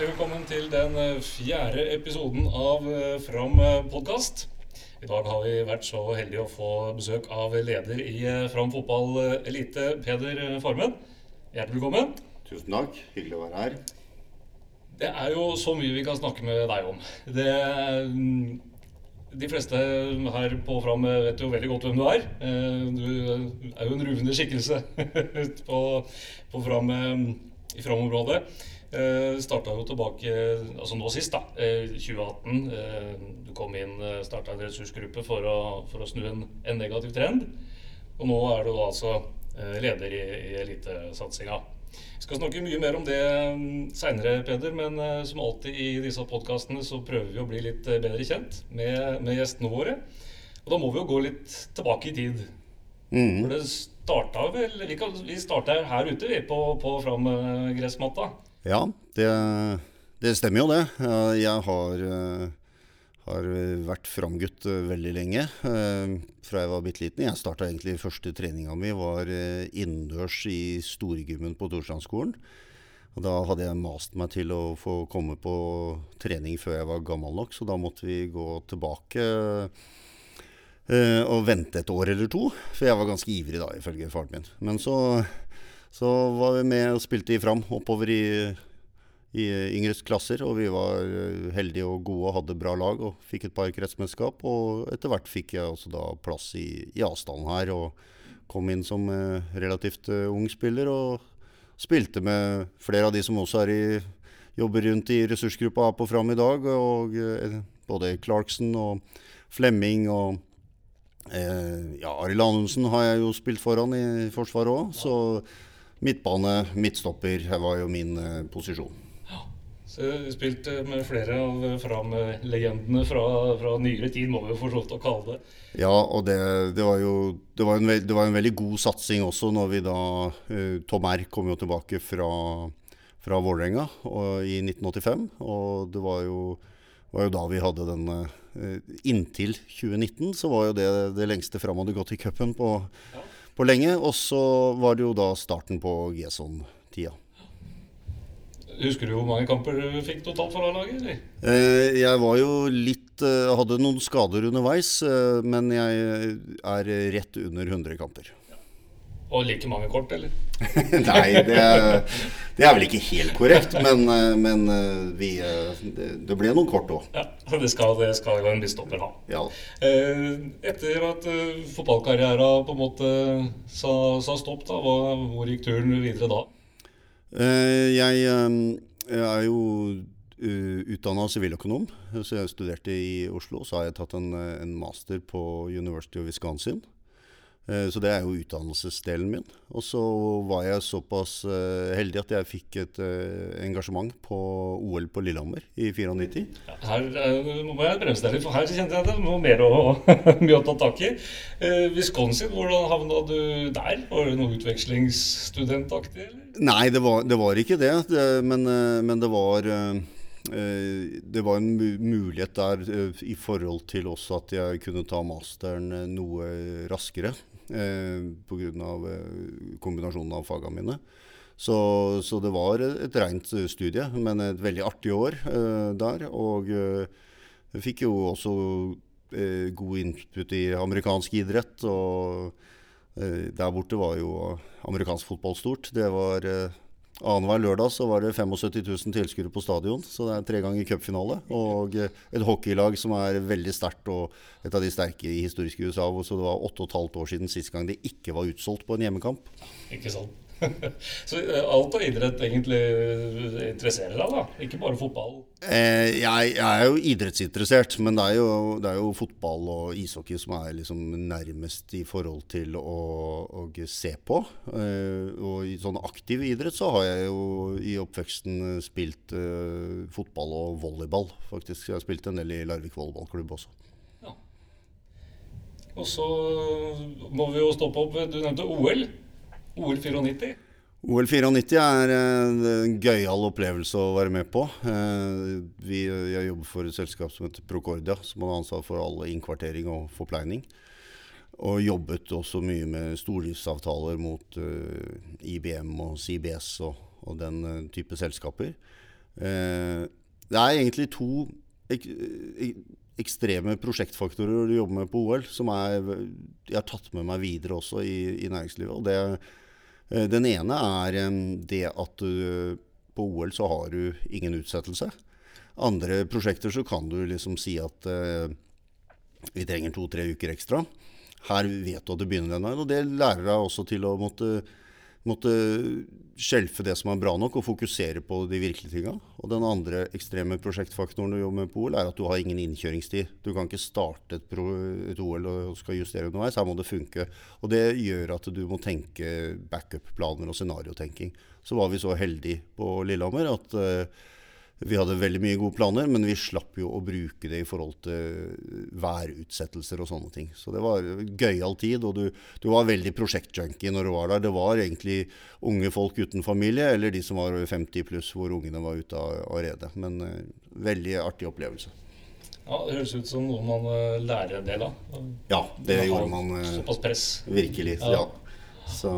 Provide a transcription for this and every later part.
Hjertelig velkommen til den eh, fjerde episoden av eh, Fram eh, podkast. I dag har vi vært så heldige å få besøk av leder i Fram fotball elite, Peder Farmen. Hjertelig velkommen. Tusen takk. Hyggelig å være her. Det er jo så mye vi kan snakke med deg om. Det, mm, de fleste her på Fram vet jo veldig godt hvem du er. Du er jo en ruvende skikkelse på, på Fram, i Fram-området. Eh, Starta jo tilbake altså nå sist, da. eh, 2018. Eh, Du kom inn, eh, starta en ressursgruppe for å, for å snu en, en negativ trend. Og nå er du da altså eh, leder i, i elitesatsinga. Vi skal snakke mye mer om det seinere, Peder, men eh, som alltid i disse podkastene så prøver vi å bli litt eh, bedre kjent med, med gjestene våre. Og da må vi jo gå litt tilbake i tid. Mm. For det starta vel Vi, kan, vi starta her ute, vi, på, på fram eh, gressmatta. Ja, det, det stemmer jo det. Eh, Jeg har, eh, har vært framgutt eh, veldig lenge. Fra jeg var bitte liten. Jeg starta egentlig første treninga mi var innendørs i storgymmen på Torstrandsskolen. Og da hadde jeg mast meg til å få komme på trening før jeg var gammel nok, så da måtte vi gå tilbake og vente et år eller to. For jeg var ganske ivrig da, ifølge faren min. Men så, så var vi med og spilte i Fram oppover i, i yngres klasser. Og vi var eh, heldige og gode og hadde bra lag og fikk et par kretsmesterskap. Og etter hvert fikk jeg også da plass i, i avstanden her og kom inn som eh, relativt eh, ung spiller. Og spilte med flere av de som også i, jobber rundt i ressursgruppa her på Fram i dag. Og både Clarkson og Flemming og eh, ja, Arild Anundsen har jeg jo spilt foran i Forsvaret òg. Så midtbane, midtstopper det var jo min eh, posisjon. Så du spilte eh, med flere av Fram-legendene fra, fra nyere tid, må vi jo få lov til å kalle det. Ja, og det, det var jo det var, en, det var en veldig god satsing også når vi da eh, Tom R kom jo tilbake fra, fra Vålerenga i 1985. Og det var jo, var jo da vi hadde den eh, Inntil 2019 så var jo det det lengste Fram hadde gått i cupen på, Ja. På lenge. Og så var det jo da starten på GESON-tida. Husker du hvor mange kamper du fikk totalt for A-laget? Eh, Jeg var jo litt eh, Hadde noen skader underveis, eh, men jeg er rett under 100 kamper. Og like mange kort, eller? Nei, det, det er vel ikke helt korrekt, men, eh, men eh, vi, eh, det, det ble noen kort òg. Ja, det skal, det skal en bistopper ha. Ja. Etter at fotballkarrieren på en måte sa, sa stopp, da, hvor gikk turen videre da? Jeg jeg er jo utdanna siviløkonom, så jeg studerte i Oslo. Så har jeg tatt en, en master på University of Wisconsin. Eh, Så det er jo utdannelsesdelen min. Og så var jeg såpass eh, heldig at jeg fikk et eh, engasjement på OL på Lillehammer i 94. Ja, her nå må jeg bremse deg litt, for her kjente jeg at det var noe mer å, mye å ta tak i. Wisconsin, hvordan havna du der? Var du noe utvekslingsstudentaktig. Nei, det var, det var ikke det. det men, men det var Det var en mulighet der i forhold til også at jeg kunne ta masteren noe raskere. Eh, Pga. Eh, kombinasjonen av fagene mine. Så, så det var et rent eh, studie, men et veldig artig år eh, der. Og eh, jeg fikk jo også eh, god input i amerikansk idrett. og Eh, Der borte var jo amerikansk fotball stort. Det var eh, Annenhver lørdag så var det 75 000 tilskuere på stadion. Så det er tre ganger cupfinale. Og et hockeylag som er veldig sterkt, og et av de sterke i historiske USA. Så det var åtte og et halvt år siden sist gang det ikke var utsolgt på en hjemmekamp. Ikke sant? Så eh, alt av idrett egentlig interesserer deg, da? Ikke bare fotball? Eh, jeg, jeg er jo idrettsinteressert, men det er jo, det er jo fotball og ishockey som er liksom nærmest i forhold til å, å se på. Eh, og i sånn aktiv idrett så har jeg jo i oppveksten spilt eh, fotball og volleyball, faktisk. Jeg har spilt en del i Larvik volleyballklubb også. Og så må vi jo stoppe opp Du nevnte OL. OL 94. OL 94 er en gøyal opplevelse å være med på. Eh, Vi, jeg jobber for et selskap som heter Procordia, som har ansvar for all innkvartering og forpleining. Og jobbet også mye med stordriftsavtaler mot eh, IBM og CBS og, og den eh, type selskaper. Det er egentlig to ek ekstreme prosjektfaktorer du jobber med på OL, som er, jeg har tatt med meg videre også i, i næringslivet. Og det, eh, den ene er det at du, på OL så har du ingen utsettelse. Andre prosjekter så kan du liksom si at eh, vi trenger to-tre uker ekstra. Her vet du at det begynner denne, og det lærer deg også til å måtte måtte skjelfe det som er bra nok, og fokusere på de virkelige tinga. Og den andre ekstreme prosjektfaktoren du jobber med på OL, er at du har ingen innkjøringstid. Du kan ikke starte et, pro, et OL og skal justere underveis. Her må det funke. Og det gjør at du må tenke backup-planer og scenariotenking. Så var vi så heldige på Lillehammer at uh, vi hadde veldig mye gode planer, men vi slapp jo å bruke det i forhold til værutsettelser og sånne ting. Så det var gøyal tid, og du, du var veldig prosjektjunkie når du var der. Det var egentlig unge folk uten familie, eller de som var 50 pluss hvor ungene var ute av, av redet. Men uh, veldig artig opplevelse. Ja, Det høres ut som noe man uh, lærer en del av. Ja, det gjorde man. Uh, såpass press. Virkelig. ja. ja. Så,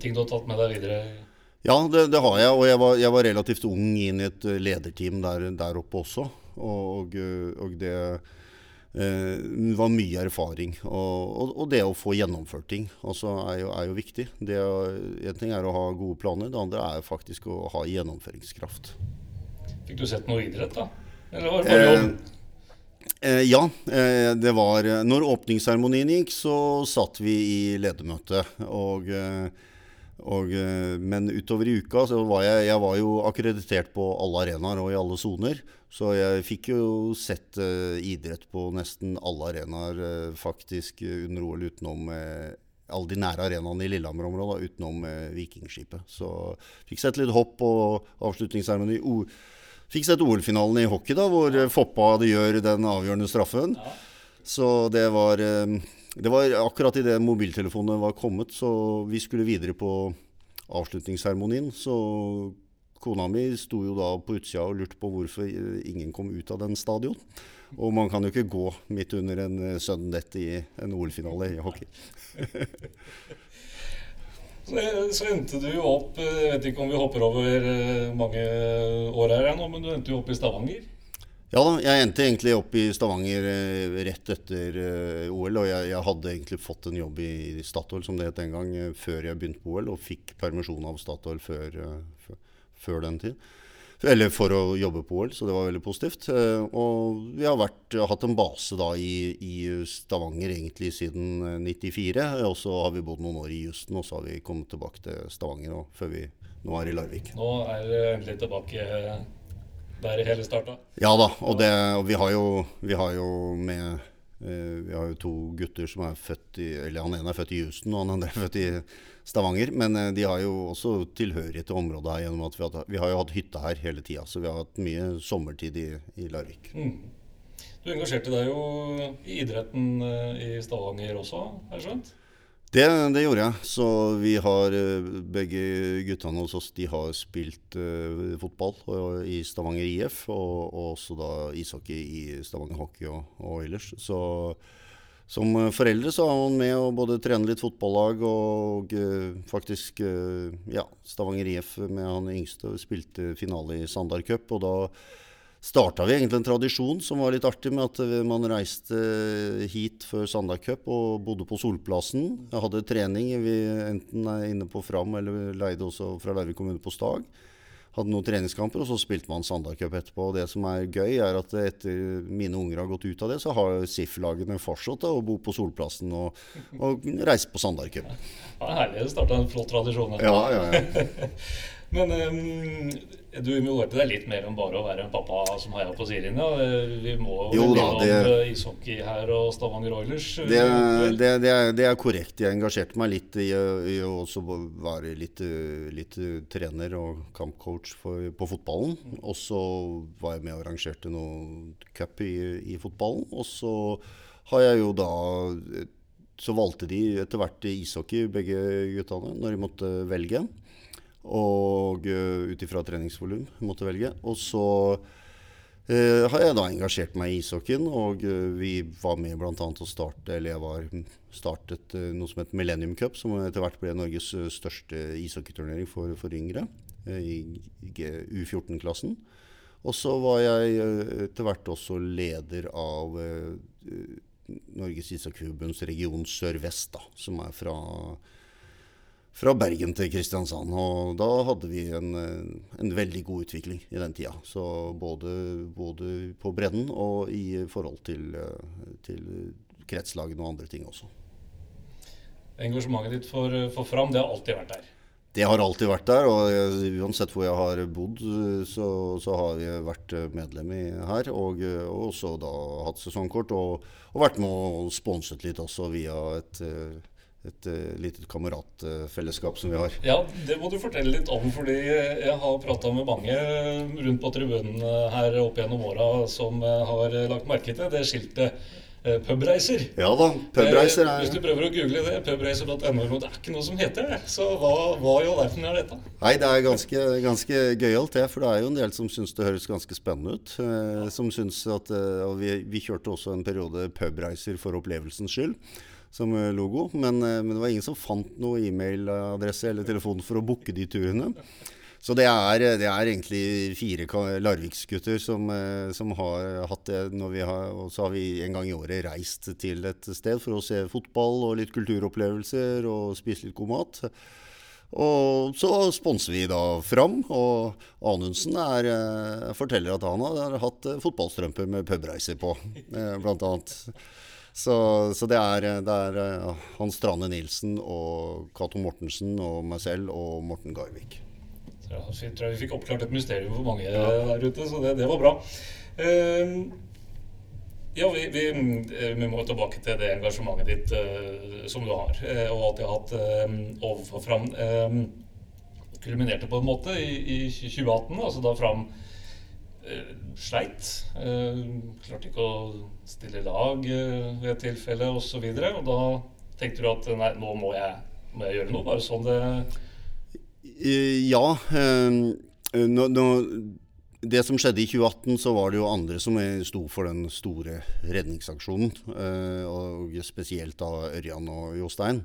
ting du har tatt med deg videre? Ja, det, det, har jeg. Og jeg var, jeg var, relativt ung inn i et eh, lederteam der, der oppe også. Og, og det eh, var mye erfaring. Og, og, det å få gjennomført ting altså, er, jo, er jo viktig. Det, en ting er å ha gode planer, det andre er faktisk å ha gjennomføringskraft. Fikk du sett noe idrett, da? Eller var det bare jobb? Eh, eh, ja. Eh, det var Når åpningsseremonien gikk, så satt vi i ledermøte. Og eh, og, eh, men utover i uka så var jeg, jeg var jo akkreditert på alle arenaer og i alle soner. Så jeg fikk jo sett uh, idrett på nesten alle arenaer uh, faktisk under OL utenom uh, alle de nære arenaene i Lillehammer-området utenom Vikingskipet. Så fikk sett litt hopp og avslutningsseremoni. Fikk sett OL-finalen i hockey, da, hvor Foppa gjør den avgjørende straffen. Så det var det var akkurat idet mobiltelefonene var kommet, så vi skulle videre på avslutningsseremonien. Så kona mi sto jo da på utsida og lurte på hvorfor ingen kom ut av den stadion. Og man kan jo ikke gå midt under en eh, death i en OL-finale i hockey. så, så, endte du jo opp eh, Jeg vet ikke om vi hopper over eh, mange år her nå, men du endte jo opp i Stavanger? Ja da, jeg endte egentlig opp i Stavanger eh, rett etter eh, OL. Og jeg, jeg, hadde egentlig fått en jobb i Statoil, som det het den gang, eh, før jeg begynte på OL. Og fikk permisjon av Statoil før, før, den tid. Eller for å jobbe på OL, så det var veldig positivt. Og vi har vært, hatt en base da i, i, Stavanger egentlig siden 94. Og så har vi bodd noen år i Houston, og så har vi kommet tilbake til Stavanger nå, før vi nå er i Larvik. Nå er endelig tilbake der hele starta? Ja da, og, det, og vi, har jo, vi, har jo, med eh, Vi har jo to gutter som er født i Eller han ene er født i Houston, og han andre er født i Stavanger. Men eh, de har jo også tilhørighet til området her gjennom at vi har, vi har jo hatt hytte her hele tida. Så vi har hatt mye sommertid i, i Larvik. Mm. Du engasjerte deg jo i idretten eh, i Stavanger også, har jeg skjønt? Det, det, gjorde jeg. Så vi har eh, begge guttene hos oss de har spilt uh, fotball i Stavanger IF, og, og, også da ishockey i Stavanger Hockey og, og ellers. Så som foreldre så er man med å både trene litt fotballag og uh, faktisk uh, ja, Stavanger IF med han yngste spilte finale i Sandar Cup. og da starta vi egentlig en tradisjon som var litt artig, med at man reiste hit før Sandar Cup og bodde på Solplassen. Jeg hadde trening vi enten er inne på Fram eller leide også fra Larvik kommune på Stag. Hadde noen treningskamper, og så spilte man Sandar Cup etterpå. Og det som er gøy, er at etter mine unger har gått ut av det, så har SIF-lagene fortsatt å bo på Solplassen og, og reise på Sandar Cup. Ja, herlig. Det starta en flott tradisjon. Ja, ja, ja. Men um, du involverte deg litt mer enn bare å være en pappa som heia på sidelinja. Vi må jo da, det, ishockey her og Stavanger Oilers. Det, det, det, er, det, er, korrekt. Jeg engasjerte meg litt i, i å også være litt, litt, trener og kampcoach for, på fotballen. Og så var jeg med og arrangerte noe cup i, i fotballen. Og så har jeg jo da Så valgte de etter hvert ishockey, begge guttene, når de måtte velge og uh, ut ifra treningsvolum måtte velge. Og så uh, har jeg da engasjert meg i ishockeyen, og uh, vi var med bl.a. å starte Eller jeg var startet noe som het Millennium Cup, som etter hvert ble Norges største ishockeyturnering for, for, yngre. i U14-klassen. Og så var jeg etter hvert også leder av Norges Ishockeyforbunds region Sør-Vest, da, som er fra, fra, Bergen til Kristiansand. Og da hadde vi en, en veldig god utvikling i den tida. Så både, både på bredden og i forhold til, til kretslagene og andre ting også. Engasjementet ditt for, for Fram, det har alltid vært der? Det har alltid vært der, og uansett hvor jeg har bodd, så, så har jeg vært medlem i her. Og, og også da hatt sesongkort, og, og vært med og sponset litt også via et, et, uh, lite kameratfellesskap som vi har. Ja, det må du fortelle litt om, fordi jeg har prata med mange rundt på tribunen her opp gjennom åra som har lagt merke til det skiltet Eh, pubreiser. Ja da, pubreiser er Hvis du prøver å google det, pubreiser.no, det er ikke noe som heter det. Så hva, hva i all verden er dette? Nei, det er ganske, ganske gøyalt, det. For det er jo en del som syns det høres ganske spennende ut. Eh, som syns at eh, Og vi, vi, kjørte også en periode pubreiser for opplevelsens skyld. Som eh, logo, men, eh, men det var ingen som fant noe e-mailadresse eller telefon for å booke de turene. Så det er, det er, egentlig fire Larviksgutter som, eh, som har hatt det. Når vi har, og så har vi en gang i året reist til et sted for å se fotball og litt kulturopplevelser og spise litt god mat. Og så sponser vi da Fram, og Anundsen er, eh, forteller at han har hatt fotballstrømper med pubreiser på, eh, blant annet. Så, så det, er, det er Hans Strane Nilsen og Cato Mortensen og meg selv og Morten Garvik. Jeg tror vi fikk oppklart et mysterium for mange der ute, så det, det var bra. Uh, ja, vi, vi, eh, vi, må tilbake til det engasjementet ditt uh, som du har, uh, og alltid har hatt uh, overfor Fram. kulminerte på en måte i, i 2018, altså da Fram sleit. klarte ikke å stille lag ved et tilfelle osv. Og, så og da tenkte du at nei, nå må jeg, må jeg gjøre noe. Bare sånn det Eh, ja. Eh, nå, nå, det som skjedde i 2018, så var det jo andre som sto for den store redningsaksjonen. Eh, og spesielt da Ørjan og Jostein.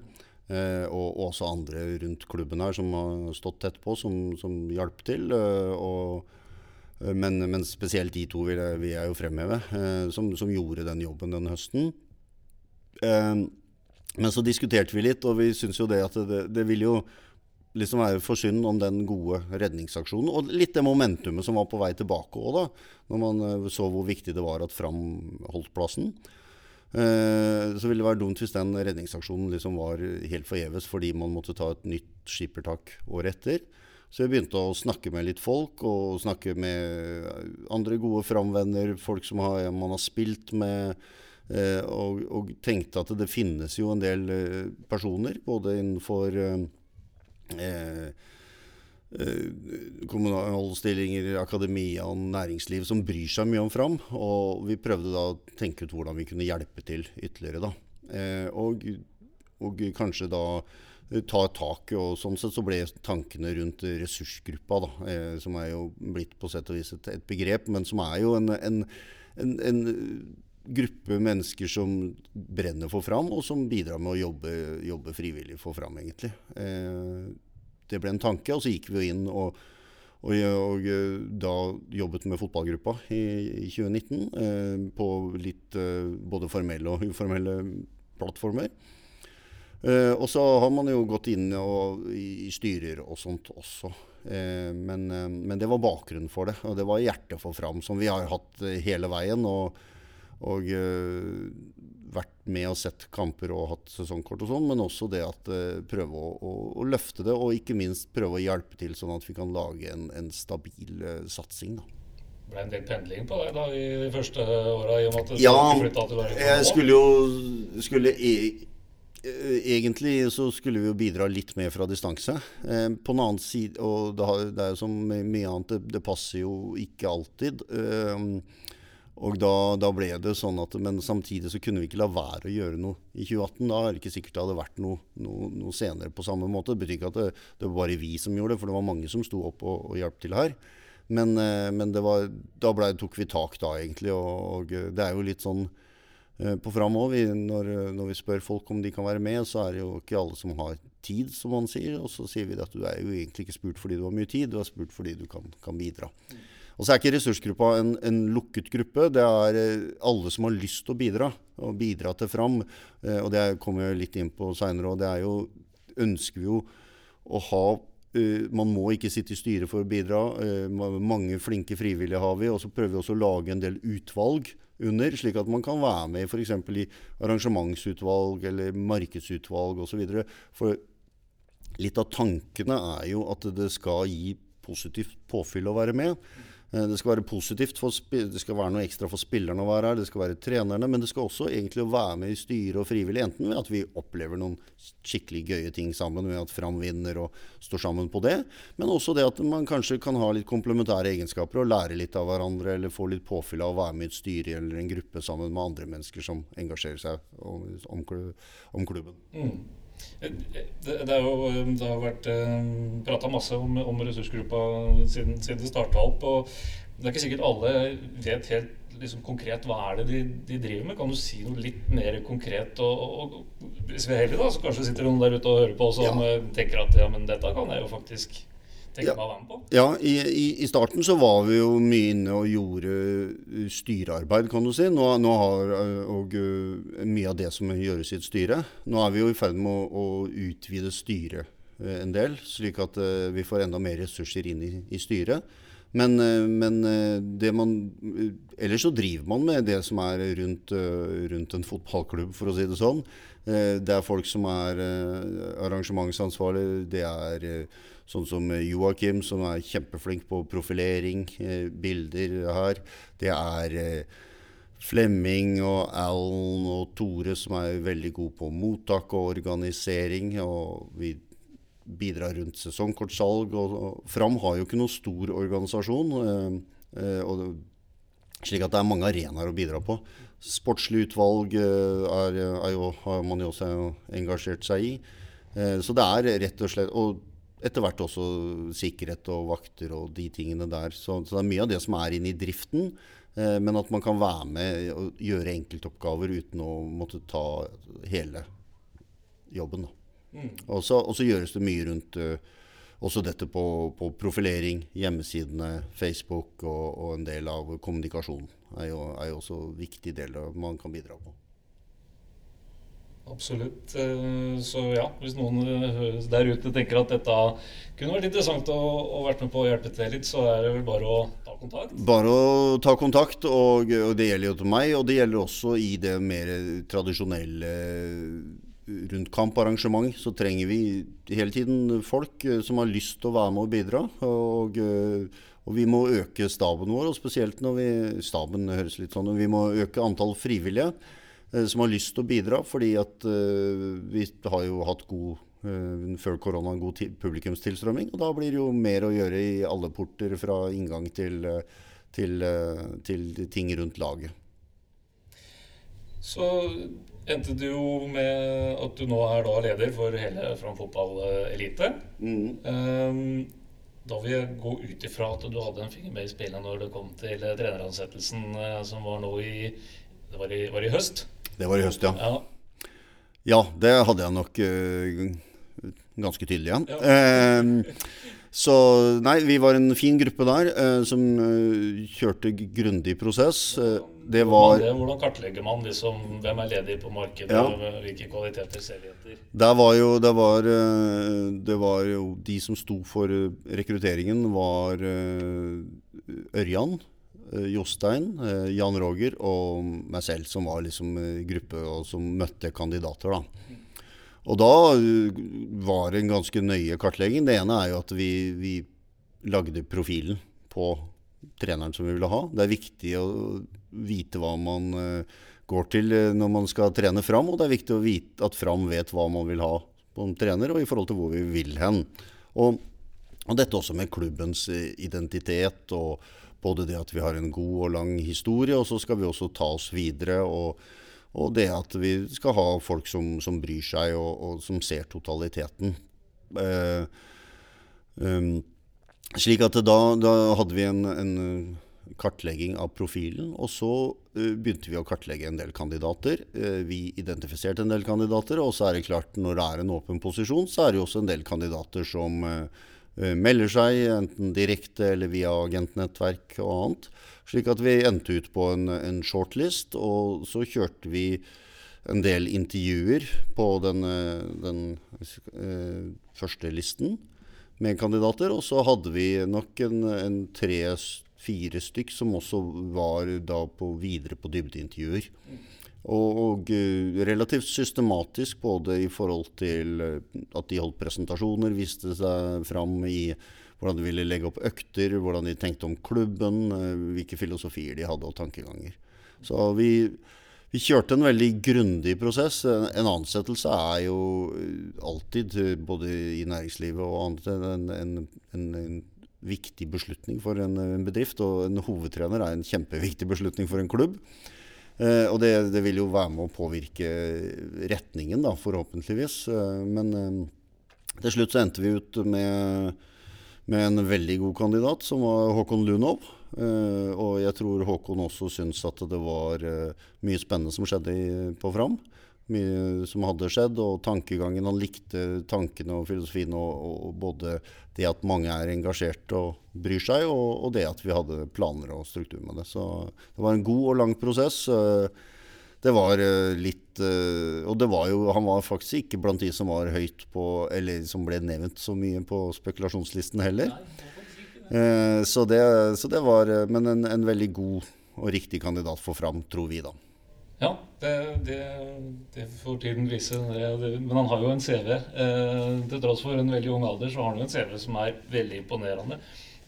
Og også andre rundt klubben her som har stått tett på, som, som hjalp til. Og, men, men, spesielt de to vil jeg, vil jeg jo fremheve, som, som, gjorde den jobben den høsten. Men så diskuterte vi litt, og vi syns jo det at det, det vil jo liksom være for synd om den gode redningsaksjonen. Og litt det momentumet som var på vei tilbake òg, da. Når man eh, så hvor viktig det var at Fram holdt plassen. Eh, så ville det være dumt hvis den redningsaksjonen liksom var helt forgjeves fordi man måtte ta et nytt skippertak året etter. Så jeg begynte å snakke med litt folk, og snakke med andre gode Fram-venner. Folk som har, man har spilt med. Eh, og, og, tenkte at det finnes jo en del personer, både innenfor Eh, eh, kommunalstillinger, akademia og næringsliv som bryr seg mye om Fram. Og vi prøvde da å tenke ut hvordan vi kunne hjelpe til ytterligere. da. Eh, og, og, kanskje da ta tak. og Sånn sett så ble tankene rundt ressursgruppa, da, eh, som er jo blitt på sett og vis et, et begrep, men som er jo en, en, en, en gruppe mennesker som brenner for Fram, og som bidrar med å jobbe, jobbe frivillig for Fram, egentlig. Eh, det ble en tanke, og så gikk vi jo inn og, og, og eh, da jobbet med fotballgruppa i, i 2019 eh, på litt eh, både formelle og uformelle plattformer. Eh, og så har man jo gått inn og, i, i styrer og sånt også. Uh, men, men, det var bakgrunnen for det, og det var hjertet for Fram, som vi har hatt hele veien. og og uh, vært med og sett kamper og hatt sesongkort og sånn, men også det at uh, prøve å, å, å, løfte det, og ikke minst prøve å hjelpe til sånn at vi kan lage en, en stabil uh, satsing. da. Det ble en del pendling på deg da i de første åra? Ja, jeg skulle jo skulle e Egentlig så skulle vi jo bidra litt mer fra distanse. Eh, på den annen side, og det, er jo som mye annet, det, passer jo ikke alltid. Eh, og da, da, ble det sånn at, Men samtidig så kunne vi ikke la være å gjøre noe i 2018. Da er det ikke sikkert det hadde vært noe, noe, noe senere på samme måte. Det betyr ikke at det, det, var bare vi som gjorde det, for det var mange som sto opp og, og hjalp til her. Men, eh, men var, da ble, tok vi tak da, egentlig. Og, og, det er jo litt sånn Eh, på framover. når, når, vi spør folk om de kan være med, så er det jo ikke alle som har tid, som man sier. Og så sier vi at du er jo egentlig ikke spurt fordi du har mye tid, du er spurt fordi du kan, kan bidra. Og så er ikke ressursgruppa en, en, lukket gruppe. Det er eh, alle som har lyst til å bidra, og bidra til Fram. Eh, og det kommer jeg litt inn på seinere. Og det er jo Ønsker vi jo å ha man må ikke sitte i styret for å bidra. mange flinke frivillige har vi. Og så prøver vi også å lage en del utvalg under, slik at man kan være med f.eks. i arrangementsutvalg eller markedsutvalg osv. For litt av tankene er jo at det skal gi positivt påfyll å være med. Eh, det skal være positivt, det skal være noe ekstra for spillerne å være her, det skal være trenerne. Men det skal også egentlig være med i styret og frivillig, enten ved at vi opplever noen skikkelig gøye ting sammen, ved at Fram vinner og står sammen på det. Men også det at man kanskje kan ha litt komplementære egenskaper og lære litt av hverandre, eller få litt påfyll av å være med i et styre eller en gruppe sammen med andre mennesker som engasjerer seg om, klubben. Mm. Det, det, jo, det, har vært eh, prata masse om, om, ressursgruppa siden, siden det starta opp. og Det er ikke sikkert alle vet helt liksom, konkret hva er det de, de, driver med. Kan du si noe litt mer konkret? Og, og, og hvis vi er heldige, da, så kanskje sitter noen der ute og hører på som ja. tenker at ja, men dette kan jeg jo faktisk tenke meg å være med på? Ja, i, i, i, starten så var vi jo mye inne og gjorde uh, styrearbeid, kan du si. Nå, nå har, uh, og uh, mye av det som gjøres i et styre. Nå er vi jo i ferd med å, å utvide styret en del, slik at vi får enda mer ressurser inn i, i styret. Men, men, det man Ellers så driver man med det som er rundt, rundt en fotballklubb, for å si det sånn. Det er folk som er arrangementsansvarlig. Det er Sånn som eh, Joakim, som er kjempeflink på profilering, eh, bilder her. Det er eh, Flemming og Alan og Tore som er veldig gode på mottak og organisering. Og vi bidrar rundt sesongkortsalg. Og, og Fram har jo ikke noen stor organisasjon. og slik at det er mange arenaer å bidra på. Sportslig utvalg er, er jo, har man jo også engasjert seg i. Så det er rett og slett og etter hvert også sikkerhet og vakter og de tingene der. Så, så, det er mye av det som er inne i driften. Eh, men at man kan være med og gjøre enkeltoppgaver uten å måtte ta hele jobben. Mm. Og så gjøres det mye rundt uh, også dette på, på, profilering, hjemmesidene, Facebook og, og, en del av kommunikasjon er jo, er jo også en viktig del man kan bidra på. Absolutt. Eh, så ja, hvis noen eh, der ute tenker at dette kunne vært interessant å, å vært med på å hjelpe til litt, så er det vel bare å ta kontakt? Bare å ta kontakt, og, og det gjelder jo til meg. Og det gjelder også i det mer tradisjonelle rundt kamparrangement. Så trenger vi hele tiden folk eh, som har lyst til å være med og bidra. Og, og vi må øke staben vår, og spesielt når vi Staben høres litt sånn Vi må øke antall frivillige. Eh, som har lyst til å bidra. Fordi at uh, vi har jo hatt god uh, før korona god publikumstilstrømming. Og da blir det jo mer å gjøre i alle porter fra inngang til, til, til ting rundt laget. Så endte du jo med at du nå er da leder for hele Fram fotball elite. Mm. Um, da vil jeg gå ut ifra at du hadde en finger med i spillet når det kom til treneransettelsen som var nå i det var i, var i høst? Det var i høst, ja. Ja, ja det hadde jeg nok uh, ganske tydelig igjen. Ja. Uh, så nei, vi var en fin gruppe der uh, som kjørte grundig prosess. det var Hvordan kartlegger man liksom, hvem er ledig på markedet, ja. hvilke kvaliteter ser vi etter? Der var jo, det, var, det var jo De som sto for rekrutteringen, var Ørjan Eh, Jostein, eh, Jan Roger og meg selv, som var liksom eh, gruppe og som møtte kandidater. da. Og da var det en ganske nøye kartlegging. Det ene er jo at vi, vi lagde profilen på treneren som vi ville ha. Det er viktig å vite hva man går til når man skal trene fram, og det er viktig å vite at Fram vet hva man vil ha på en trener, og i forhold til hvor vi vil hen. Og, og dette også med klubbens identitet og både det at vi har en god og lang historie, og så skal vi også ta oss videre. Og, og det at vi skal ha folk som, som bryr seg, og, og, som ser totaliteten. Eh, um, slik at da, da, hadde vi en, en, kartlegging av profilen. Og så uh, begynte vi å kartlegge en del kandidater. Uh, vi identifiserte en del kandidater. Og så er det klart, når det er en åpen posisjon, så er det jo også en del kandidater som uh, melder seg, enten direkte eller via agentnettverk og annet. Slik at vi endte ut på en, en shortlist, og så kjørte vi en del intervjuer på den, den første listen med kandidater. Og så hadde vi nok en, en tre-fire stykk som også var da på, videre på dybdeintervjuer. Og, og, eh, relativt systematisk både i forhold til eh, at de holdt presentasjoner, viste seg fram i hvordan de ville legge opp økter, hvordan de tenkte om klubben, eh, hvilke filosofier de hadde og tankeganger. Så vi vi kjørte en veldig grundig prosess. En ansettelse er jo alltid, både i næringslivet og annet, en, en, en, viktig beslutning for en, bedrift. Og en hovedtrener er en kjempeviktig beslutning for en klubb. Eh, og det, det, vil jo være med å påvirke retningen, da, forhåpentligvis. Eh, men eh, til slutt så endte vi ut med, med en veldig god kandidat, som var Håkon Lunov. Og jeg tror Håkon også syns at det var mye spennende som skjedde på Fram. Mye som hadde skjedd, og tankegangen. Han likte tankene og filosofien. Og, og, både det at mange er engasjert og bryr seg, og, og, det at vi hadde planer og struktur med det. Så det var en god og lang prosess. Uh, det var litt Og det var jo Han var faktisk ikke blant de som var høyt på Eller som ble nevnt så mye på spekulasjonslisten heller. Eh, så, det, så, det, var eh, Men en, en, veldig god og riktig kandidat for Fram, tror vi, da. Ja, det, det, det får tiden vise. men han har jo en CV. Eh, til tross for en veldig ung alder, så har han jo en CV som er veldig imponerende.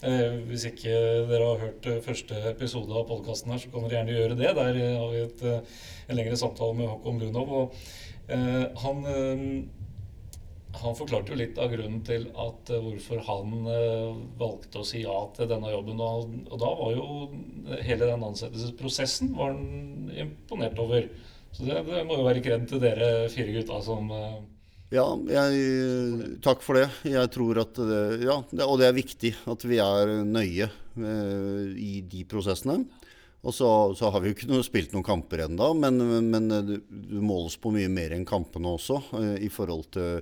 Eh, hvis ikke dere har hørt eh, første episode av podkasten her, så kan dere gjerne gjøre det. Der har vi et, en lengre samtale med Håkon Lunov. Og, eh, han han forklarte jo litt av grunnen til at uh, hvorfor han uh, valgte å si ja til denne jobben. Og, da var jo hele den ansettelsesprosessen var han imponert over. Så det, det må jo være kred til dere fire gutta som uh... Ja, jeg, takk for det. Jeg tror at det, Ja, det, og det er viktig at vi er nøye i de prosessene. Og så, så, har vi jo ikke noe, spilt noen kamper ennå, men, men det måles på mye mer enn kampene også, i forhold til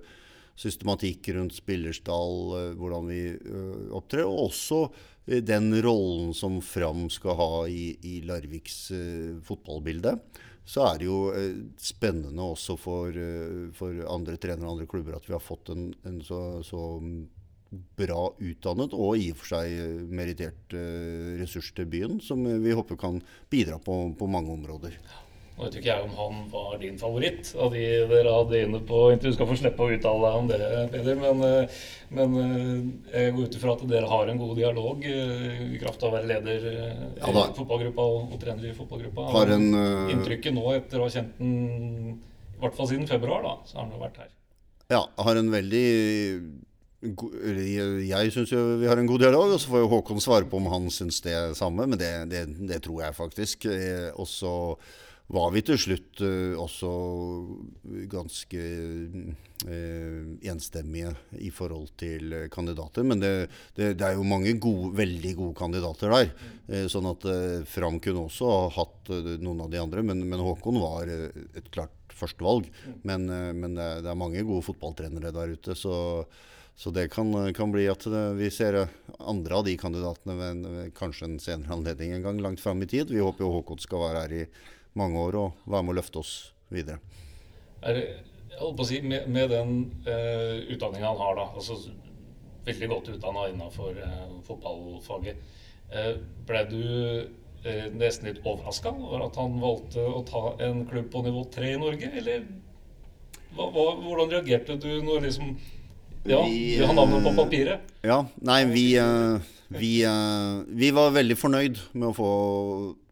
systematikk rundt spillerstall, eh, hvordan vi uh, opptrer. Og også uh, den rollen som Fram skal ha i, i Larviks fotballbilde. Så er det jo spennende også for, for, andre trenere og andre klubber at vi har fått en, en så, så, bra utdannet og i og for seg merittert ressurs til byen, som vi håper kan bidra på, på mange områder. Nå vet ikke jeg om han var din favoritt av de dere hadde inne på Du skal få slippe å uttale deg om det, Peder, men, eh, men, eh, jeg går ut ifra at dere har en god dialog eh, i kraft av å være leder ja, i fotballgruppa og, og, trener i fotballgruppa. Har en, uh... Inntrykket nå etter å ha kjent den i hvert fall siden februar, da, så har han jo vært her. Ja, har en veldig jeg syns vi har en god dialog, og så får jo Håkon svare på om han syns det samme. Men det, det, det tror jeg faktisk. Og så var vi til slutt uh, også ganske uh, enstemmige i forhold til uh, kandidater. Men det, det, det, er jo mange gode, veldig gode kandidater der. sånn at Fram kunne også ha hatt noen av de andre, men, men Håkon var et klart førstevalg. Men, men det, det, er mange gode fotballtrenere der ute. så så det kan, kan, bli at vi ser andre av de kandidatene ved kanskje en senere anledning en gang langt fram i tid. Vi håper jo Håkon skal være her i mange år og være med å løfte oss videre. Er det, jeg holdt på å si, Med, med den uh, utdanninga han har, da, altså veldig godt utdanna innenfor uh, fotballfaget, uh, ble du uh, nesten litt overraska over at han valgte å ta en klubb på nivå tre i Norge? Eller hva, hva, hvordan reagerte du når liksom ja, vi, har navnet på papiret? Ja, nei, vi, eh, vi, eh, vi var veldig fornøyd med å få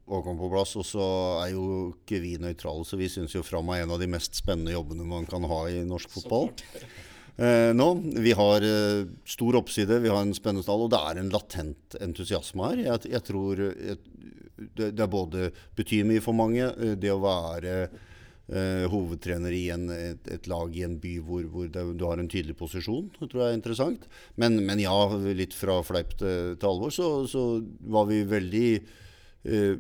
å komme på plass. Og så er jo ikke vi nøytrale, så vi syns jo Fram er en av de mest spennende jobbene man kan ha i norsk fotball. Eh, nå, Vi har eh, stor oppside, vi har en spennende stall, og det er en latent entusiasme her. Jeg, jeg tror jeg, det, det, er både betyr mye for mange, eh, det å være eh, hovedtrener i en, et, et, lag i en by hvor, hvor det, du har en tydelig posisjon. Det tror jeg er interessant. Men, men ja, litt fra fleip til, til alvor, så, så, var vi veldig eh,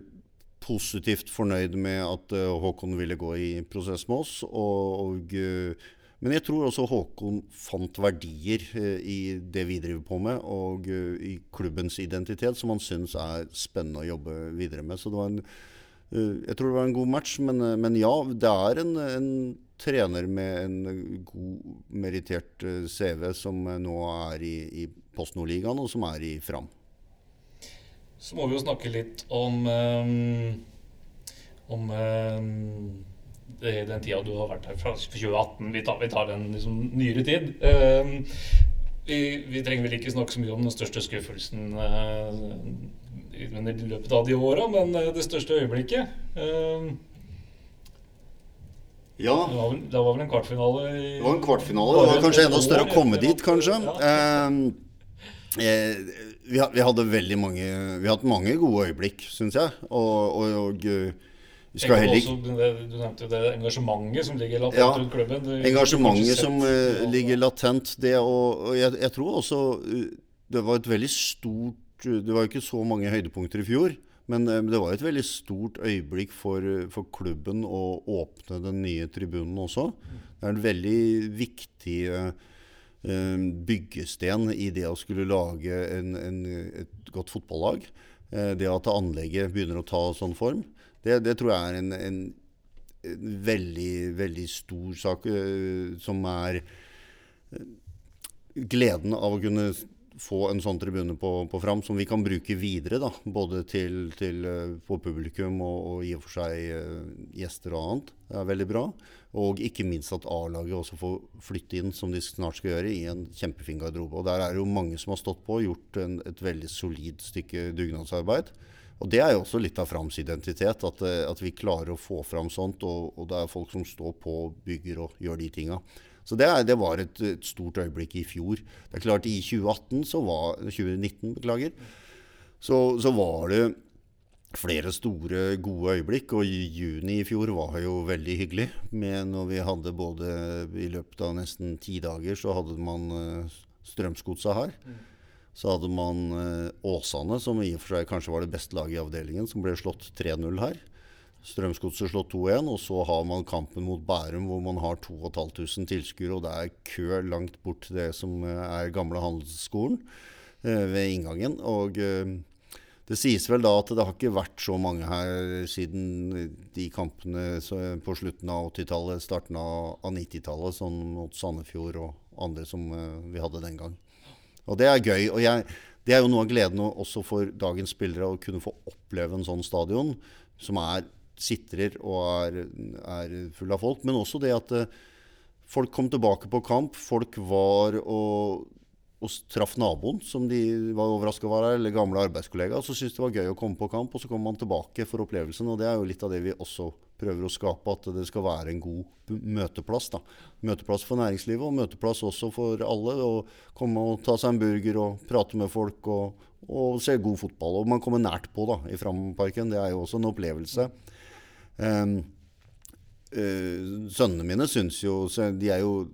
positivt fornøyd med at uh, Håkon ville gå i prosess med oss. Og, og, uh, men jeg tror også Håkon fant verdier uh, i det vi driver på med, og i klubbens identitet, som han syns er spennende å jobbe videre med. Så det var en Eh, jeg tror det var en god match, men, eh, men ja, det er en, en, trener med en god, merittert eh, CV som nå er i, i Post Nord-ligaen, og som er i Fram. Så må vi jo snakke litt om um, om um, det, den tida du har vært her fra 2018. Vi tar, vi tar den liksom, nyere tid. Um, vi, vi, trenger vel ikke snakke så mye om den største skuffelsen i løpet av de åra, men eh, det største øyeblikket ja. Det var, vel, det var, vel, en kvartfinale i, Det var en kvartfinale. Det var kanskje enda større å komme dit, kanskje. Ja. Eh, vi, vi, hadde veldig mange Vi har hatt mange gode øyeblikk, syns jeg. Og, og, og vi skal heller ikke Du nevnte jo det engasjementet som ligger latent ja, rundt klubben. Det, engasjementet som uh, ligger latent. Det, og, og jeg, jeg, tror også uh, det var et veldig stort det var ikke så mange høydepunkter i fjor. Men eh, det var et veldig stort øyeblikk for, for, klubben å åpne den nye tribunen også. Det er en veldig viktig uh, byggesten i det å skulle lage en, en, et godt fotballag. Uh, det at anlegget begynner å ta sånn form, det, det tror jeg er en, en, veldig, veldig stor sak uh, som er gleden av å kunne få en sånn tribune på, på, Fram som vi kan bruke videre. da, Både til, til på publikum og, og, i og for seg gjester og annet. Det er veldig bra. Og ikke minst at A-laget også får flytte inn, som de snart skal gjøre, i en kjempefin garderobe. Og Der er det jo mange som har stått på og gjort en, et veldig solid stykke dugnadsarbeid. Og Det er jo også litt av Frams identitet, at, uh, at vi klarer å få fram sånt. Og, og det er folk som står på, bygger og gjør de tinga. Så det, det var et, et, stort øyeblikk i fjor. Det er klart I 2018 så var 2019, beklager. Så, så var det flere store, gode øyeblikk. Og juni i fjor var jo veldig hyggelig. Med når vi hadde både I løpet av nesten ti dager så hadde man uh, Strømsgodset her. Så hadde man uh, Åsane, som i og for seg kanskje var det beste laget i avdelingen, som ble slått 3-0 her. Strømsgodset slått 2-1. Og så har man kampen mot Bærum, hvor man har 2500 tilskuere. Og det er kø langt bort til det som eh, er gamle handelsskolen eh, ved inngangen. Og eh, det sies vel da at det har ikke vært så mange her siden de kampene på slutten av 80-tallet, starten av 90-tallet, sånn mot Sandefjord og andre som vi hadde den gang. Og det er gøy. og jeg, Det er jo noe av gleden også for dagens spillere å kunne få oppleve en sånn stadion, som er sitrer og er, er full av folk. Men også det at uh, folk kom tilbake på kamp. Folk var og, og traff naboen, som de var overraska over, eller gamle arbeidskollegaer. Så syntes det var gøy å komme på kamp, og så kommer man tilbake for opplevelsen. Og det er jo litt av det vi også prøver å skape, at det skal være en god møteplass. da. Møteplass for næringslivet, og møteplass også for alle. Å komme og ta seg en burger og prate med folk og, og se god fotball. Og man kommer nært på da, i Framparken. Det er jo også en opplevelse. Um, sønnene mine syns jo De er jo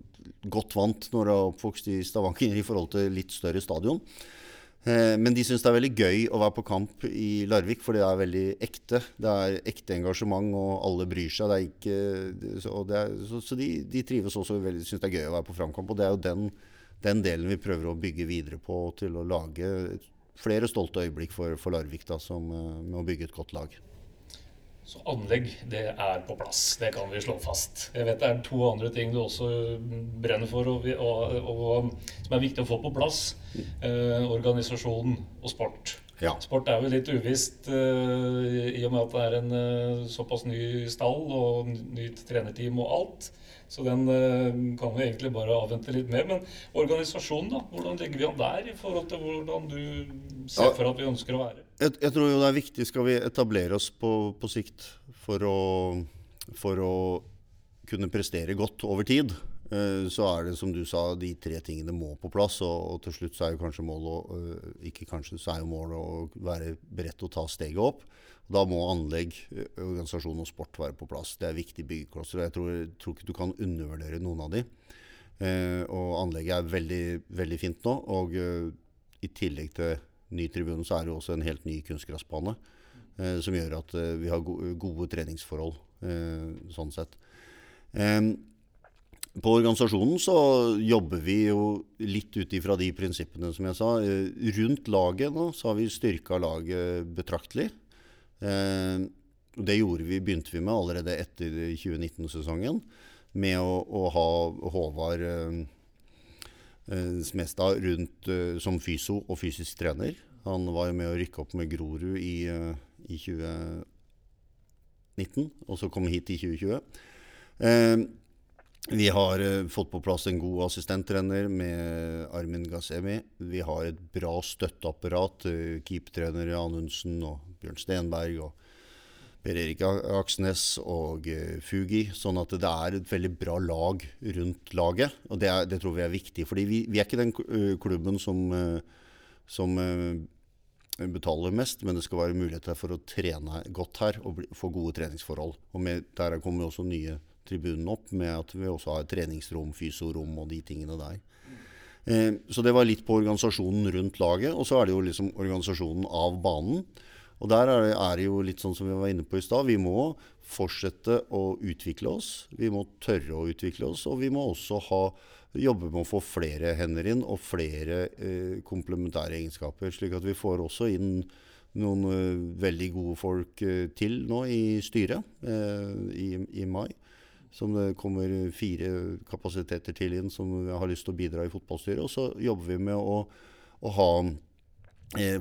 godt vant når de er oppvokst i Stavanger i forhold til litt større stadion. Uh, men de syns det er veldig gøy å være på kamp i Larvik, for det er veldig ekte. Det er ekte engasjement, og alle bryr seg. Ikke, er, så, så de, de, trives også veldig, syns det er gøy å være på framkamp. Og det er jo den, den, delen vi prøver å bygge videre på til å lage flere stolte øyeblikk for, for Larvik da, som, uh, med å bygge et godt lag. Så anlegg, det er på plass. Det kan vi slå fast. Jeg vet det er to andre ting du også brenner for, og, og, og som er viktig å få på plass. Eh, organisasjon og sport. Ja. Sport er jo litt uvisst eh, i og med at det er en eh, såpass ny stall og nytt trenerteam og alt. Så den eh, kan vi egentlig bare avvente litt mer. Men organisasjonen, da? Hvordan legger vi an der i forhold til hvordan du ser for at vi ønsker å være? Jeg, jeg, tror jo det er viktig skal vi etablere oss på, på sikt for å, for å kunne prestere godt over tid. eh, så er det som du sa, de tre tingene må på plass. Og, og til slutt så er jo kanskje målet øh, ikke kanskje, så er jo målet å være beredt til å ta steget opp. Da må anlegg, organisasjon og sport være på plass. Det er viktige byggeklosser. Jeg tror, tror ikke du kan undervurdere noen av de. Eh, og anlegget er veldig, veldig fint nå. Og i tillegg til ny tribune, så er det også en helt ny kunstgressbane. Eh, som gjør at eh, vi har go gode treningsforhold sånn sett. På organisasjonen så jobber vi jo litt ut ifra de prinsippene som jeg sa. Rundt laget nå så har vi styrka laget betraktelig. Eh, det gjorde vi, begynte vi med allerede etter 2019-sesongen, med å, å, ha Håvard eh, eh, Smestad rundt eh, som fyso og fysisk trener. Han var med å rykke opp med Grorud i, eh, i 2019, og så kom hit i 2020. Eh, vi har fått på plass en god assistenttrener med Armin Gazemi. Vi har et bra støtteapparat. Keepertrener Anundsen og Bjørn Stenberg og Per Erik Aksnes og uh, Fugi. Sånn at det er et veldig bra lag rundt laget. Og det, er, det tror vi er viktig. fordi vi, vi er ikke den uh, klubben som, uh, som betaler mest, men det skal være muligheter for å trene godt her og bli, få gode treningsforhold. Og med, Der kommer også nye tribunen opp med at vi også har treningsrom, fysiorom og de tingene der. Eh, så det var litt på organisasjonen rundt laget. Og så er det jo liksom organisasjonen av banen. Og der er det, er det, jo litt sånn som vi var inne på i stad. Vi må fortsette å utvikle oss. Vi må tørre å utvikle oss. Og vi må også ha, jobbe med å få flere hender inn og flere eh, komplementære egenskaper. Slik at vi får også inn noen eh, veldig gode folk eh, til nå i styret uh, i, i, mai. Som det kommer fire kapasiteter til inn som har lyst til å bidra i fotballstyret. Og så jobber vi med å, å ha Eh,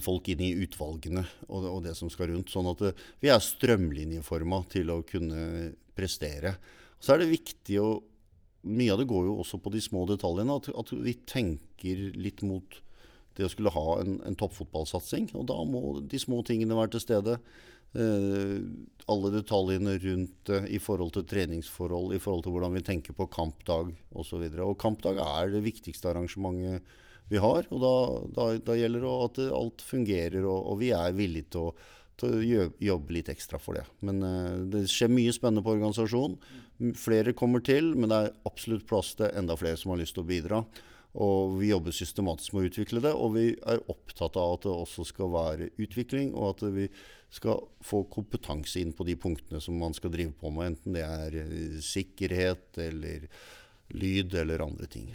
folk inn i utvalgene og, og, det som skal rundt. Sånn at eh, vi er strømlinjeforma til å kunne prestere. Så er det viktig å Mye av det går jo også på de små detaljene. At, at vi tenker litt mot det å skulle ha en, en toppfotballsatsing. Og da må de små tingene være til stede. Eh, alle detaljene rundt det i forhold til treningsforhold, i forhold til hvordan vi tenker på kampdag osv. Og, så og kampdag er det viktigste arrangementet vi har. Og da, da, da gjelder det at alt fungerer, og, og vi er villige til å, til å, jobbe litt ekstra for det. Men uh, det skjer mye spennende på organisasjonen. Flere kommer til, men det er absolutt plass til enda flere som har lyst til å bidra. Og vi jobber systematisk med å utvikle det, og vi er opptatt av at det også skal være utvikling, og at vi skal få kompetanse inn på de punktene som man skal drive på med, enten det er eh, sikkerhet eller lyd eller andre ting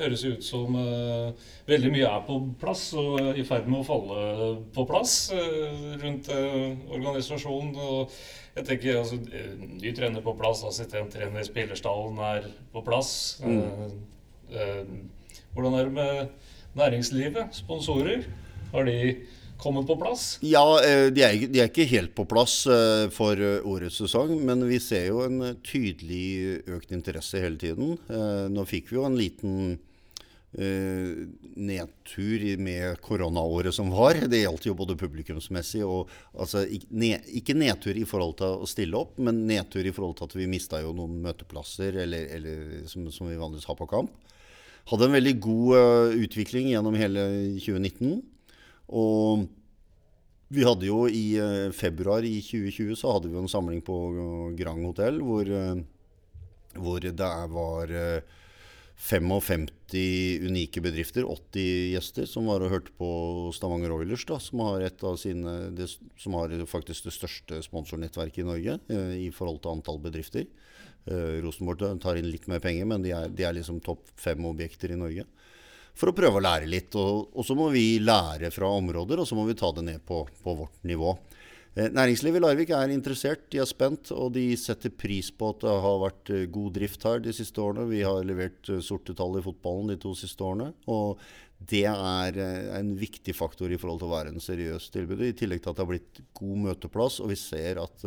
høres ut som uh, veldig mye er på plass og uh, i ferd med å falle på plass uh, rundt organisasjonen. Og jeg tenker altså, Ny trener på plass, assistenttrener, spillerstallen er på plass. Mm. hvordan er det med næringslivet? Sponsorer? Har de kommet på plass? Ja, de er, de er ikke helt på plass for årets sesong. Men vi ser jo en tydelig økt interesse hele tiden. Nå fikk vi jo en liten nedtur med koronaåret som var. Det gjaldt jo både publikumsmessig og altså, Ikke nedtur i forhold til å stille opp, men nedtur i forhold til at vi mista jo noen møteplasser eller, eller som, som, vi vanligvis har på kamp. Hadde en veldig god utvikling gjennom hele 2019. Og vi hadde jo i uh, februar i 2020 så hadde vi en samling på Grand Hotell hvor, hvor det var 55 unike bedrifter, 80 gjester, som var og hørte på Stavanger Oilers, da, som har, sine, det, som har faktisk det største sponsornettverket i Norge eh, i forhold til antall bedrifter. Eh, Rosenborg tar inn litt mer penger, men de er, de er liksom topp fem objekter i Norge. For å prøve å lære litt. Og, og, så må vi lære fra områder, og så må vi ta det ned på, på vårt nivå. Eh, næringslivet i Larvik er interessert, de er spent, og de setter pris på at det har vært eh, god drift her de siste årene. Vi har levert eh, sorte tall i fotballen de to siste årene. Og det er en viktig faktor i forhold til å være en seriøs tilbud. I tillegg til at det har blitt god møteplass, og vi ser at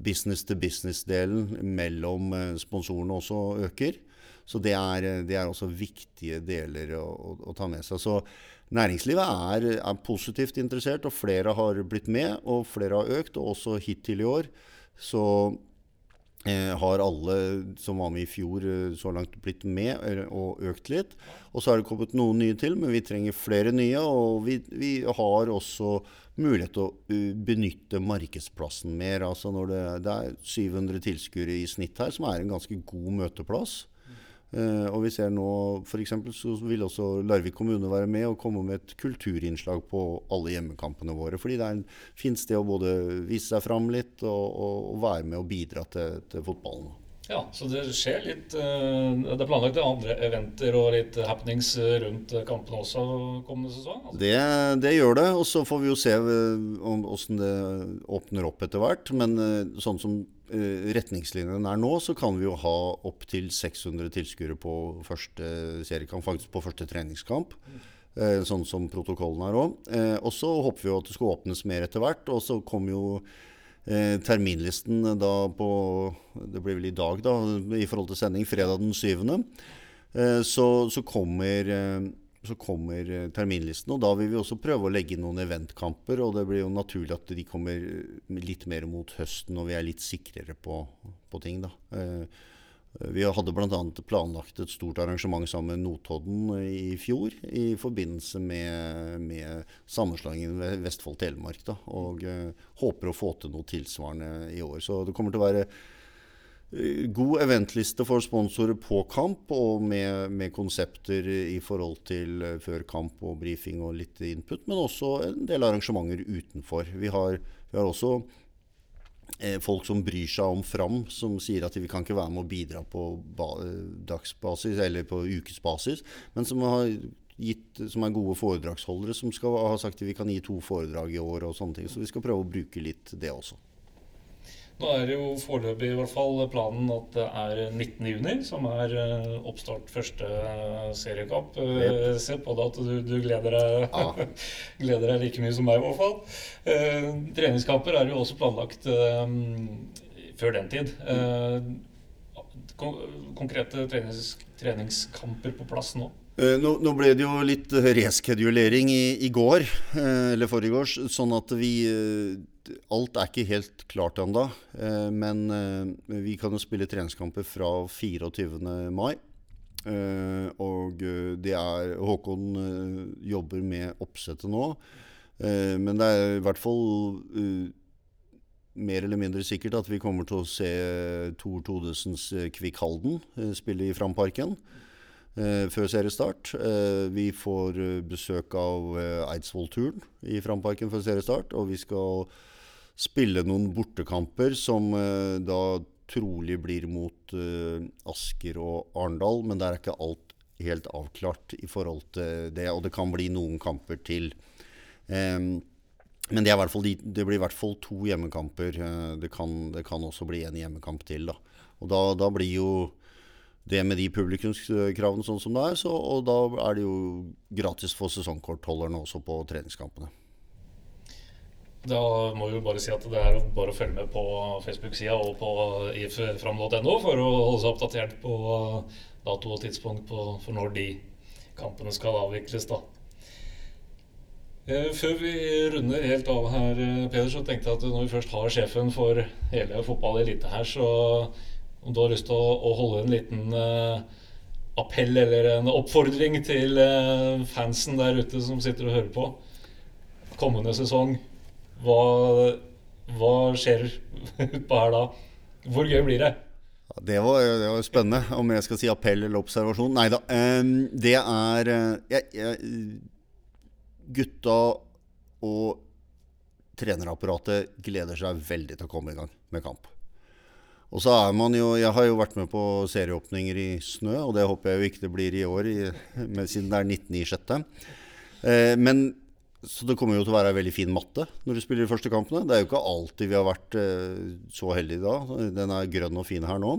business to business-delen mellom sponsorene også øker. Så det er, det er også viktige deler å, å, å ta med seg. Så Næringslivet er, er, positivt interessert, og flere har blitt med, og flere har økt. Og også hittil i år så Eh, har alle som var med i fjor eh, så langt blitt med og økt litt. Og så har det kommet noen nye til, men vi trenger flere nye. Og vi, vi har også mulighet til å uh, benytte markedsplassen mer. Altså når det, det er 700 tilskuere i snitt her, som er en ganske god møteplass. Uh, og vi ser nå f.eks. så vil også Larvik kommune være med og komme med et kulturinnslag på alle hjemmekampene våre. Fordi det er en fint sted å både vise seg fram litt og, og, og være med og bidra til, til fotballen. Ja, så det skjer litt eh, Det er planlagt andre eventer og litt happenings rundt kampene også kommende sesong? Altså. Det, det, gjør det. Og så får vi jo se åssen det åpner opp etter hvert. Men eh, sånn som eh, retningslinjene er nå, så kan vi jo ha opptil 600 tilskuere på første seriekamp, faktisk på første treningskamp. Sånn som protokollen er òg. Og så håper vi jo at det skal åpnes mer etter hvert. Og så kommer jo Eh, terminlisten da på Det blir vel i dag, da, i forhold til sending, fredag den 7. Eh, så, så, kommer, eh, så, kommer, terminlisten, og da vil vi også prøve å legge inn noen eventkamper. Og det blir jo naturlig at de kommer litt mer mot høsten når vi er litt sikrere på, på ting. da. Eh, vi hadde bl.a. planlagt et stort arrangement sammen med Notodden i fjor i forbindelse med, med sammenslåingen Vestfold-Telemark. Og uh, håper å få til noe tilsvarende i år. Så det kommer til å være uh, god eventliste for sponsorer på kamp, og med, med konsepter i forhold til uh, før kamp og brifing og litt input, men også en del arrangementer utenfor. Vi har, vi har også Eh, folk som bryr seg om Fram, som sier at vi kan ikke være med å bidra på dagsbasis eller på ukesbasis, men som, gitt, som er gode foredragsholdere, som skal ha sagt at vi kan gi to foredrag i år og sånne ting. Så vi skal prøve å bruke litt det også. Nå er det jo foreløpig i hvert fall planen at det er 19.6 som er eh, oppstart første eh, seriekamp. Yep. Eh, se på det at du, du gleder, deg, ja. gleder, deg, like mye som meg, i hvert fall. Eh, treningskamper er jo også planlagt eh, før den tid. Eh, konkrete trenings, treningskamper på plass nå? Nå, nå, ble det jo litt reskedulering i, i går, eller forrige års, sånn at vi alt er ikke helt klart ennå. Eh, men eh, vi kan jo spille treningskamper fra 24. mai. Eh, og det er Håkon jobber med oppsettet nå. Men det er i hvert fall mer eller mindre sikkert at vi kommer til å se Tor Todesens Kvikk Halden spille i Framparken før seriestart. vi får besøk av Eidsvoll-turen i Framparken før seriestart. Og vi skal spille noen bortekamper som da trolig blir mot Asker og Arendal, men der er ikke alt helt avklart i forhold til det. Og det kan bli noen kamper til. Men det, fall, det, blir i hvert fall to hjemmekamper. Det, kan, det, kan, også bli en hjemmekamp til. Da. Og da, da, blir jo det med de publikumskravene sånn som det er, så, og da er det jo gratis for sesongkortholderne også på treningskampene. Da må vi bare si at det er bare å følge med på Facebook-sida og på ifram.no for å holde seg oppdatert på dato og tidspunkt på, for når de kampene skal avvikles. da. Eh, før vi runder helt av her, eh, Peder, så tenkte jeg at når vi først har sjefen for hele fotball elite her, så om du har lyst til å, å holde en liten uh, appell eller en oppfordring til uh, fansen der ute som sitter og hører på kommende sesong hva, hva skjer utpå her da? Hvor gøy blir det? Det var, var, spennende. Om jeg skal si appell eller observasjon? Nei da. Det er eh, jeg, jeg, Gutta og trenerapparatet gleder seg veldig til å komme i gang med kamp. Og så er man jo Jeg har jo vært med på serieåpninger i snø, og det håper jeg jo ikke det blir i år, i, med, siden det er 19.6. Eh, men så det kommer jo til å være ei veldig fin matte når du spiller de første kampene. Det er jo ikke alltid vi har vært eh, så heldige da. Den er grønn og fin her nå.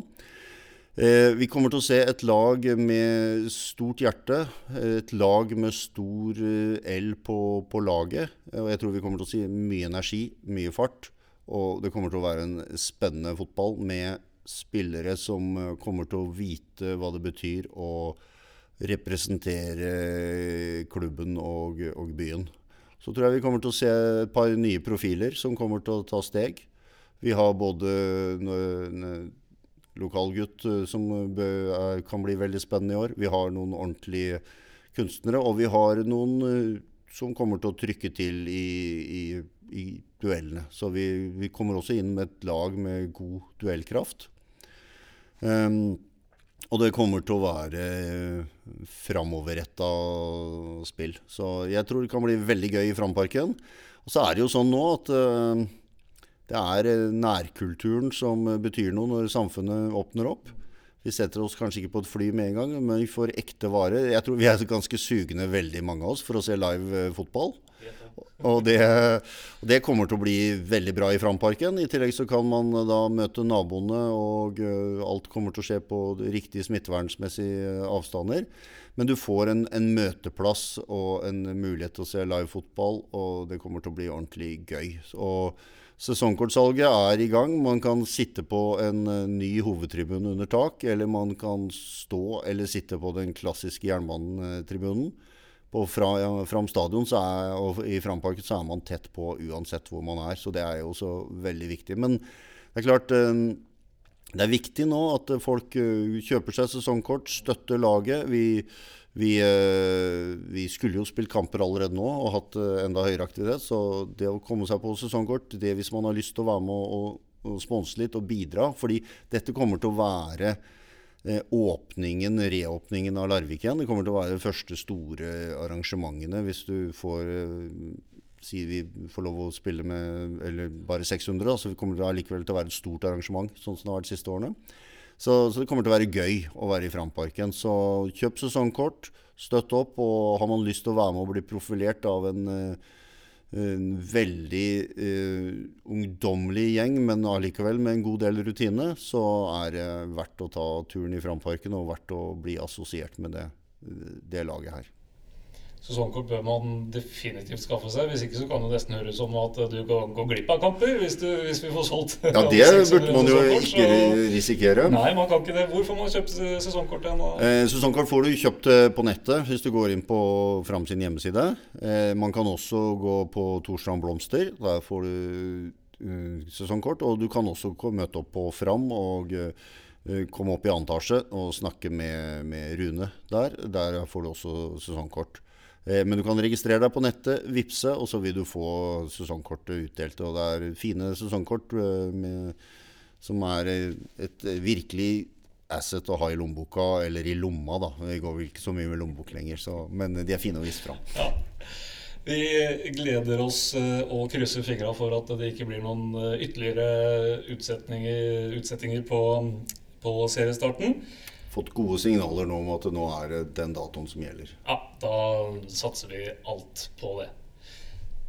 Eh, vi kommer til å se et lag med stort hjerte. Et lag med stor eh, L på, på laget. Og jeg tror vi kommer til å si mye energi, mye fart. Og det kommer til å være en spennende fotball med spillere som eh, kommer til å vite hva det betyr å representere klubben og, og byen. Så tror jeg vi kommer til å se et par nye profiler som kommer til å ta steg. Vi har både lokalgutt uh, som kan bli veldig spennende i år. Vi har noen ordentlige kunstnere, og vi har noen uh, som kommer til å trykke til i, i, i duellene. Så vi, vi, kommer også inn med et lag med god duellkraft. Um, og det kommer til å være framoverretta spill. Så jeg tror det kan bli veldig gøy i Framparken. Og så er det jo sånn nå at uh, det er nærkulturen som betyr noe når samfunnet åpner opp. Vi setter oss kanskje ikke på et fly med en gang, men vi får ekte varer. Jeg tror vi er ganske sugne, veldig mange av oss, for å se live fotball. Og det, det, kommer til å bli veldig bra i Framparken. I tillegg så kan man da møte naboene, og uh, alt kommer til å skje på riktige smittevernsmessige avstander. Men du får en, en, møteplass og en mulighet til å se live fotball, og det kommer til å bli ordentlig gøy. Og Sesongkortsalget er i gang. Man kan sitte på en uh, ny hovedtribune under tak, eller man kan stå eller sitte på den klassiske jernbanetribunen på fra, Fram stadion er, og i Framparken så er man tett på uansett hvor man er. Så det er jo også veldig viktig. Men det er klart eh, det er viktig nå at folk eh, kjøper seg sesongkort, støtter laget. Vi, vi, eh, vi, skulle jo spilt kamper allerede nå og hatt enda høyere aktivitet. Så det å komme seg på sesongkort, det hvis man har lyst til å være med og, og sponse litt og bidra Fordi dette kommer til å være åpningen, reåpningen av Larvik igjen. Det kommer til å være de første store arrangementene hvis du får Sier si vi får lov å spille med eller bare 600, så kommer det likevel til å være et stort arrangement, sånn som det har vært de siste årene. Så, så, det kommer til å være gøy å være i Framparken. Så kjøp sesongkort, støtt opp. Og har man lyst til å være med og bli profilert av en uh, en veldig eh, ungdommelig gjeng, men allikevel med en god del rutine, så er det verdt å ta turen i Framparken og verdt å bli assosiert med det, det laget her. Sesongkort bør man definitivt skaffe seg. Hvis ikke så kan det nesten høres som at du kan gå glipp av kamper hvis, du, hvis vi får solgt Ja, det burde man jo ikke risikere. Nei, man kan ikke det. Hvor får man kjøpt sesongkort igjen? Eh, sesongkort får du kjøpt eh, på nettet hvis du går inn på Fram sin hjemmeside. Eh, man kan også gå på Torstrand Blomster. Der får du uh, sesongkort. Og du kan også møte opp på Fram og uh, komme opp i annen etasje og snakke med, med Rune der. Der får du også sesongkort. Eh, men du kan registrere deg på nettet, vippse, og så vil du få sesongkortet utdelt. Og det er fine sesongkort eh, med, som er et virkelig asset å ha i lommeboka, eller i lomma, da. Det går vel ikke så mye med lommebok lenger, så, men de er fine å vise fram. Ja. Vi gleder oss eh, og krysser fingra for at det ikke blir noen ytterligere utsettinger, utsettinger på, på seriestarten fått gode signaler nå om at det nå er den datoen som gjelder. Ja, da satser vi alt på det.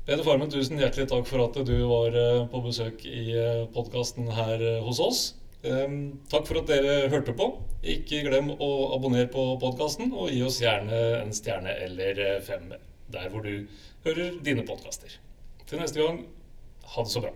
Peder Farmen, tusen hjertelig takk for at du var eh, på besøk i eh, podkasten her eh, hos oss. Takk for at dere hørte på. Ikke glem å abonnere på podkasten, og gi oss gjerne en stjerne eller fem der hvor du hører dine podkaster. Til neste gang, ha det så bra.